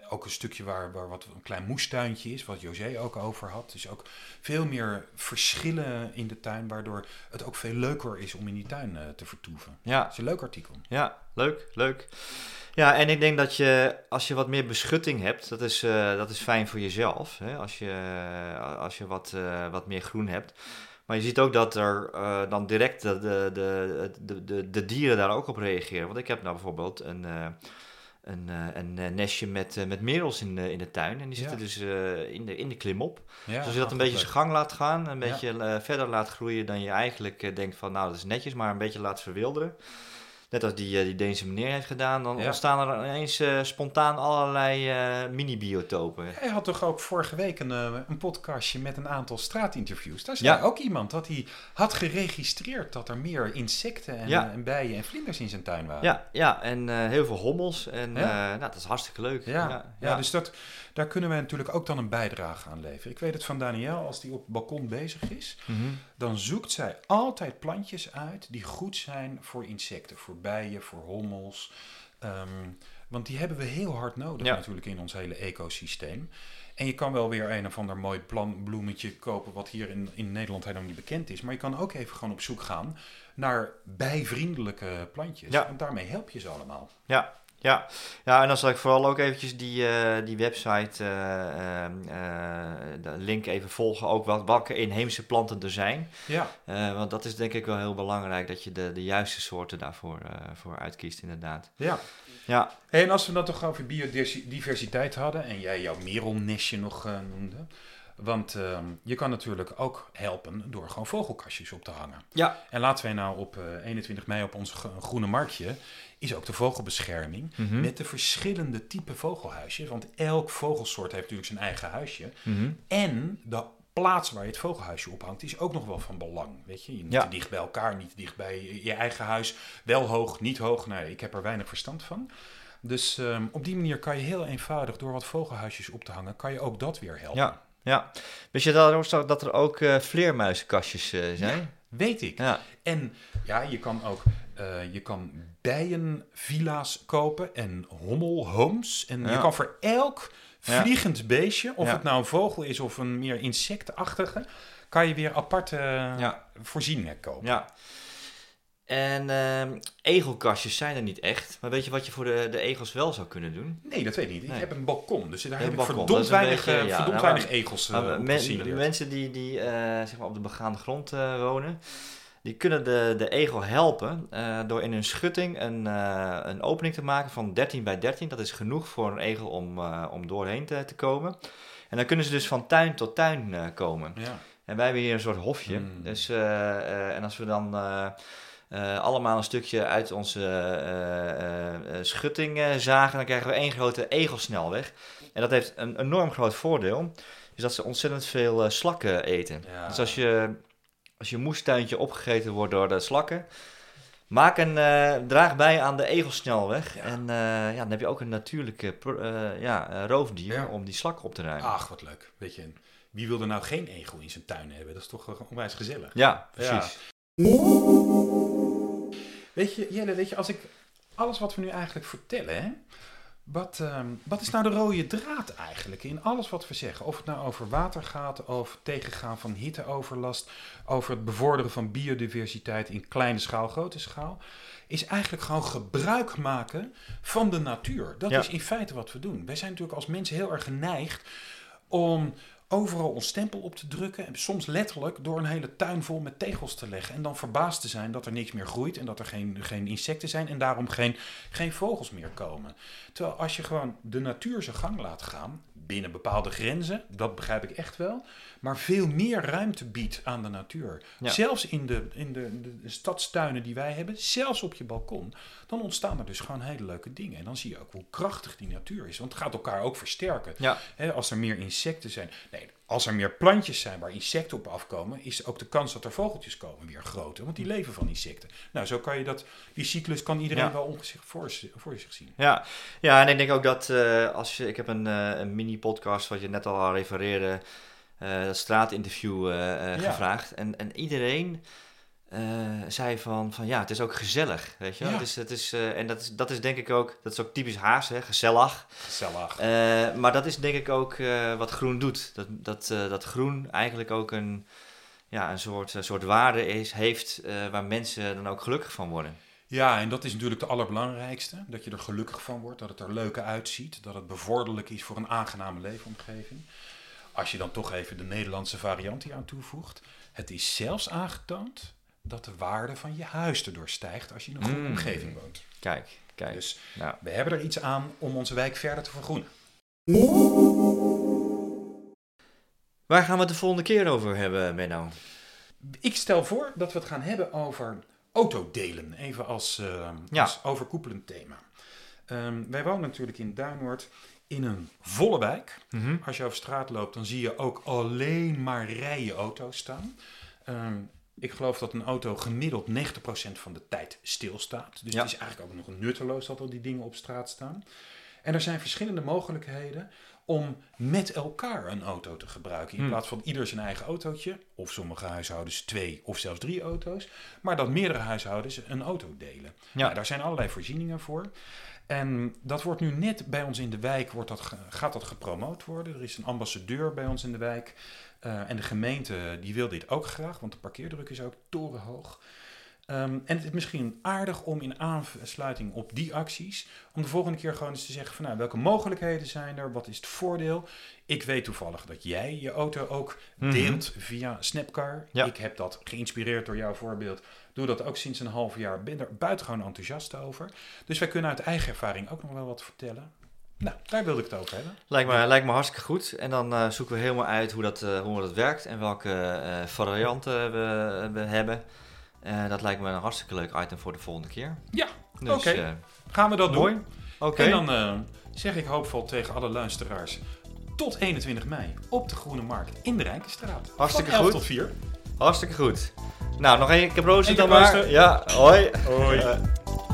B: ook een stukje waar, waar wat een klein moestuintje is, wat José ook over had. Dus ook veel meer verschillen in de tuin, waardoor het ook veel leuker is om in die tuin eh, te vertoeven.
A: Ja,
B: Dat is een leuk artikel.
A: Ja, leuk, leuk. Ja, en ik denk dat je, als je wat meer beschutting hebt, dat is, eh, dat is fijn voor jezelf. Hè? Als je, als je wat, eh, wat meer groen hebt. Maar je ziet ook dat er eh, dan direct de, de, de, de, de, dieren daar ook op reageren. Want ik heb nou bijvoorbeeld een, eh, een, eh, een eh, nestje met, eh, met merels in de, in de tuin. En die zitten
B: Ja.
A: dus eh, in, de, in de klimop.
B: Ja,
A: dus als je dat een beetje zijn gang laat gaan, een beetje eh, verder laat groeien dan je eigenlijk eh, denkt van nou dat is netjes, maar een beetje laat verwilderen. Net als die, eh, die Deense meneer heeft gedaan, dan
B: Ja.
A: ontstaan er ineens eh, spontaan allerlei eh, mini-biotopen.
B: Hij had toch ook vorige week een, een podcastje met een aantal straatinterviews. Daar
A: Ja.
B: zei ook iemand dat hij had geregistreerd dat er meer insecten en,
A: Ja.
B: en bijen en vlinders in zijn tuin waren.
A: Ja, ja en heel veel hommels. En nou, dat is hartstikke leuk.
B: Ja, ja, dus dat, daar kunnen wij natuurlijk ook dan een bijdrage aan leveren. Ik weet het van Danielle, als die op het balkon bezig is,
A: Mhm.
B: dan zoekt zij altijd plantjes uit die goed zijn voor insecten, voor bijen, voor hommels. Ehm, want die hebben we heel hard nodig
A: Ja.
B: natuurlijk in ons hele ecosysteem. En je kan wel weer een of ander mooi bloemetje kopen wat hier in, in Nederland helemaal niet bekend is. Maar je kan ook even gewoon op zoek gaan naar bijvriendelijke plantjes.
A: Ja.
B: En daarmee help je ze allemaal.
A: Ja, ja. ja, en dan zal ik vooral ook eventjes die, eh, die website, eh, ehm, eh, de link even volgen, ook wat, welke inheemse planten er zijn.
B: Ja,
A: want dat is denk ik wel heel belangrijk, dat je de, de juiste soorten daarvoor voor uitkiest inderdaad.
B: ja.
A: Ja,
B: En als we dan toch over biodiversiteit hadden en jij jouw merelnestje nog noemde. Want ehm, je kan natuurlijk ook helpen door gewoon vogelkastjes op te hangen.
A: ja.
B: En laten wij nou op eh, 21 mei op ons gro- groene marktje, is ook de vogelbescherming.
A: Mhm.
B: Met de verschillende type vogelhuisjes. Want elk vogelsoort heeft natuurlijk zijn eigen huisje.
A: Mhm.
B: En de plaats waar je het vogelhuisje ophangt is ook nog wel van belang. Weet je, niet
A: Ja.
B: te dicht bij elkaar, niet te dicht bij je- je eigen huis. Wel hoog, niet hoog. Nee, ik heb er weinig verstand van. Dus ehm, op die manier kan je heel eenvoudig door wat vogelhuisjes op te hangen, kan je ook dat weer helpen.
A: Ja, ja. Wist je dat, er- dat er ook eh vleermuizenkastjes eh, zijn?
B: Weet ik.
A: Ja.
B: En ja, je kan ook eh, je kan bijenvilla's kopen en hommelhomes. En je kan voor elk vliegend beestje, of het nou een vogel is of een meer insectachtige, kan je weer aparte voorzieningen kopen.
A: Ja. En ehm, egelkastjes zijn er niet echt. Maar weet je wat je voor de, de egels wel zou kunnen doen?
B: Nee, dat weet ik niet. Ik
A: Nee.
B: heb een balkon, dus daar heb ik
A: balkon, dat
B: verdomd weinig,
A: beetje-
B: eh,
A: ja,
B: verdomd
A: nou,
B: weinig egels eh,
A: Maar
B: op
A: men-
B: gesignaleerd.
A: mensen die, die eh, zeg maar op de begaande grond eh, wonen, die kunnen de, de egel helpen eh, door in hun schutting een, eh, een opening te maken van 13 bij 13. Dat is genoeg voor een egel om, eh, om doorheen te, te komen. En dan kunnen ze dus van tuin tot tuin eh, komen.
B: Ja.
A: En wij hebben hier een soort hofje.
B: Mm.
A: Dus, eh, eh, en als we dan eh, allemaal een stukje uit onze eh, eh, schutting zagen, dan krijgen we één grote egelsnelweg. En dat heeft een enorm groot voordeel, is dat ze ontzettend veel slakken eten.
B: Ja.
A: Dus als je, als je moestuintje opgegeten wordt door de slakken, maak een draag bij aan de egelsnelweg.
B: Ja.
A: En ja, dan heb je ook een natuurlijke ja, roofdier
B: Ja.
A: om die slakken op te ruimen.
B: Ach, wat leuk. Weet je, wie wil er nou geen egel in zijn tuin hebben? Dat is toch onwijs gezellig.
A: Ja, precies.
B: Weet je, Jelle, weet je, als ik alles wat we nu eigenlijk vertellen, hè, wat, ehm, wat is nou de rode draad eigenlijk in alles wat we zeggen? Of het nou over water gaat, over het tegengaan van hitteoverlast, over het bevorderen van biodiversiteit in kleine schaal, grote schaal, is eigenlijk gewoon gebruik maken van de natuur. Dat
A: Ja.
B: is in feite wat we doen. Wij zijn natuurlijk als mensen heel erg geneigd om overal ons stempel op te drukken. En soms letterlijk door een hele tuin vol met tegels te leggen. En dan verbaasd te zijn dat er niks meer groeit en dat er geen, geen insecten zijn en daarom geen, geen vogels meer komen. Terwijl als je gewoon de natuur zijn gang laat gaan, binnen bepaalde grenzen, dat begrijp ik echt wel, maar veel meer ruimte biedt aan de natuur.
A: Ja.
B: Zelfs in, de, in de, de, stadstuinen die wij hebben, zelfs op je balkon, dan ontstaan er dus gewoon hele leuke dingen. En dan zie je ook hoe krachtig die natuur is, want het gaat elkaar ook versterken.
A: Ja.
B: Als er meer insecten zijn. Nee, als er meer plantjes zijn waar insecten op afkomen, is ook de kans dat er vogeltjes komen weer groter. Want die leven van insecten. Nou, zo kan je dat. Die cyclus kan iedereen
A: Ja.
B: wel ongezicht voor, voor zich zien.
A: Ja, ja en ik denk ook dat eh, als je, ik heb een, eh, een mini-podcast wat je net al refereerde, eh, dat straatinterview
B: Ja.
A: gevraagd. En, en iedereen eh, zei van, van ja, het is ook gezellig, weet je wel.
B: Ja.
A: Het is, het is, eh, en dat is, dat is denk ik ook, dat is ook typisch Haas, hè, gezellig.
B: Gezellig.
A: Eh, maar dat is denk ik ook wat groen doet. Dat, dat, dat groen eigenlijk ook een, ja, een soort, een soort waarde is, heeft waar mensen dan ook gelukkig van worden.
B: Ja, en dat is natuurlijk de allerbelangrijkste. Dat je er gelukkig van wordt, dat het er leuker uitziet, dat het bevorderlijk is voor een aangename leefomgeving. Als je dan toch even de Nederlandse variant hier aan toevoegt. Het is zelfs aangetoond dat de waarde van je huis erdoor stijgt als je in een goede
A: Mm.
B: omgeving woont.
A: Kijk, kijk.
B: Dus
A: nou.
B: we hebben er iets aan om onze wijk verder te vergroenen.
A: Waar gaan we het de volgende keer over hebben, Menno?
B: Ik stel voor dat we het gaan hebben over autodelen, even als, uh,
A: Ja.
B: als overkoepelend thema. Ehm, wij wonen natuurlijk in Duinoord in een volle wijk.
A: Mhm.
B: Als je over straat loopt, dan zie je ook alleen maar rijen auto's staan. Ehm, ik geloof dat een auto gemiddeld 90% van de tijd stilstaat. Dus
A: Ja.
B: het is eigenlijk ook nog nutteloos dat er die dingen op straat staan. En er zijn verschillende mogelijkheden om met elkaar een auto te gebruiken. In
A: Hmm.
B: plaats van ieder zijn eigen autootje, of sommige huishoudens twee of zelfs drie auto's. Maar dat meerdere huishoudens een auto delen.
A: Ja.
B: Nou, daar zijn allerlei voorzieningen voor. En dat wordt nu net bij ons in de wijk, wordt dat, gaat dat gepromoot worden. Er is een ambassadeur bij ons in de wijk. Eh, en de gemeente die wil dit ook graag, want de parkeerdruk is ook torenhoog. Ehm, en het is misschien aardig om in aansluiting op die acties, om de volgende keer gewoon eens te zeggen van nou, welke mogelijkheden zijn er, wat is het voordeel? Ik weet toevallig dat jij je auto ook
A: Mhm.
B: deelt via Snapcar.
A: Ja.
B: Ik heb dat geïnspireerd door jouw voorbeeld. Doe dat ook sinds een half jaar. Ben er buitengewoon enthousiast over. Dus wij kunnen uit eigen ervaring ook nog wel wat vertellen. Nou, daar wilde ik het over hebben.
A: Lijkt me, lijkt me hartstikke goed. En dan eh, zoeken we helemaal uit hoe dat, eh, hoe dat werkt en welke eh, varianten we, we hebben. Eh, dat lijkt me een hartstikke leuk item voor de volgende keer.
B: Ja,
A: Dus,
B: Oké.
A: eh,
B: gaan we dat
A: mooi.
B: doen.
A: Oké.
B: En dan eh, zeg ik hoopvol tegen alle luisteraars. Tot 21 mei op de Groene Markt in de Rijkenstraat.
A: Hartstikke
B: Van 11
A: goed.
B: tot 4.
A: Hartstikke goed. Nou, nog één keer proosten dan maar. Ja, hoi.
B: Hoi.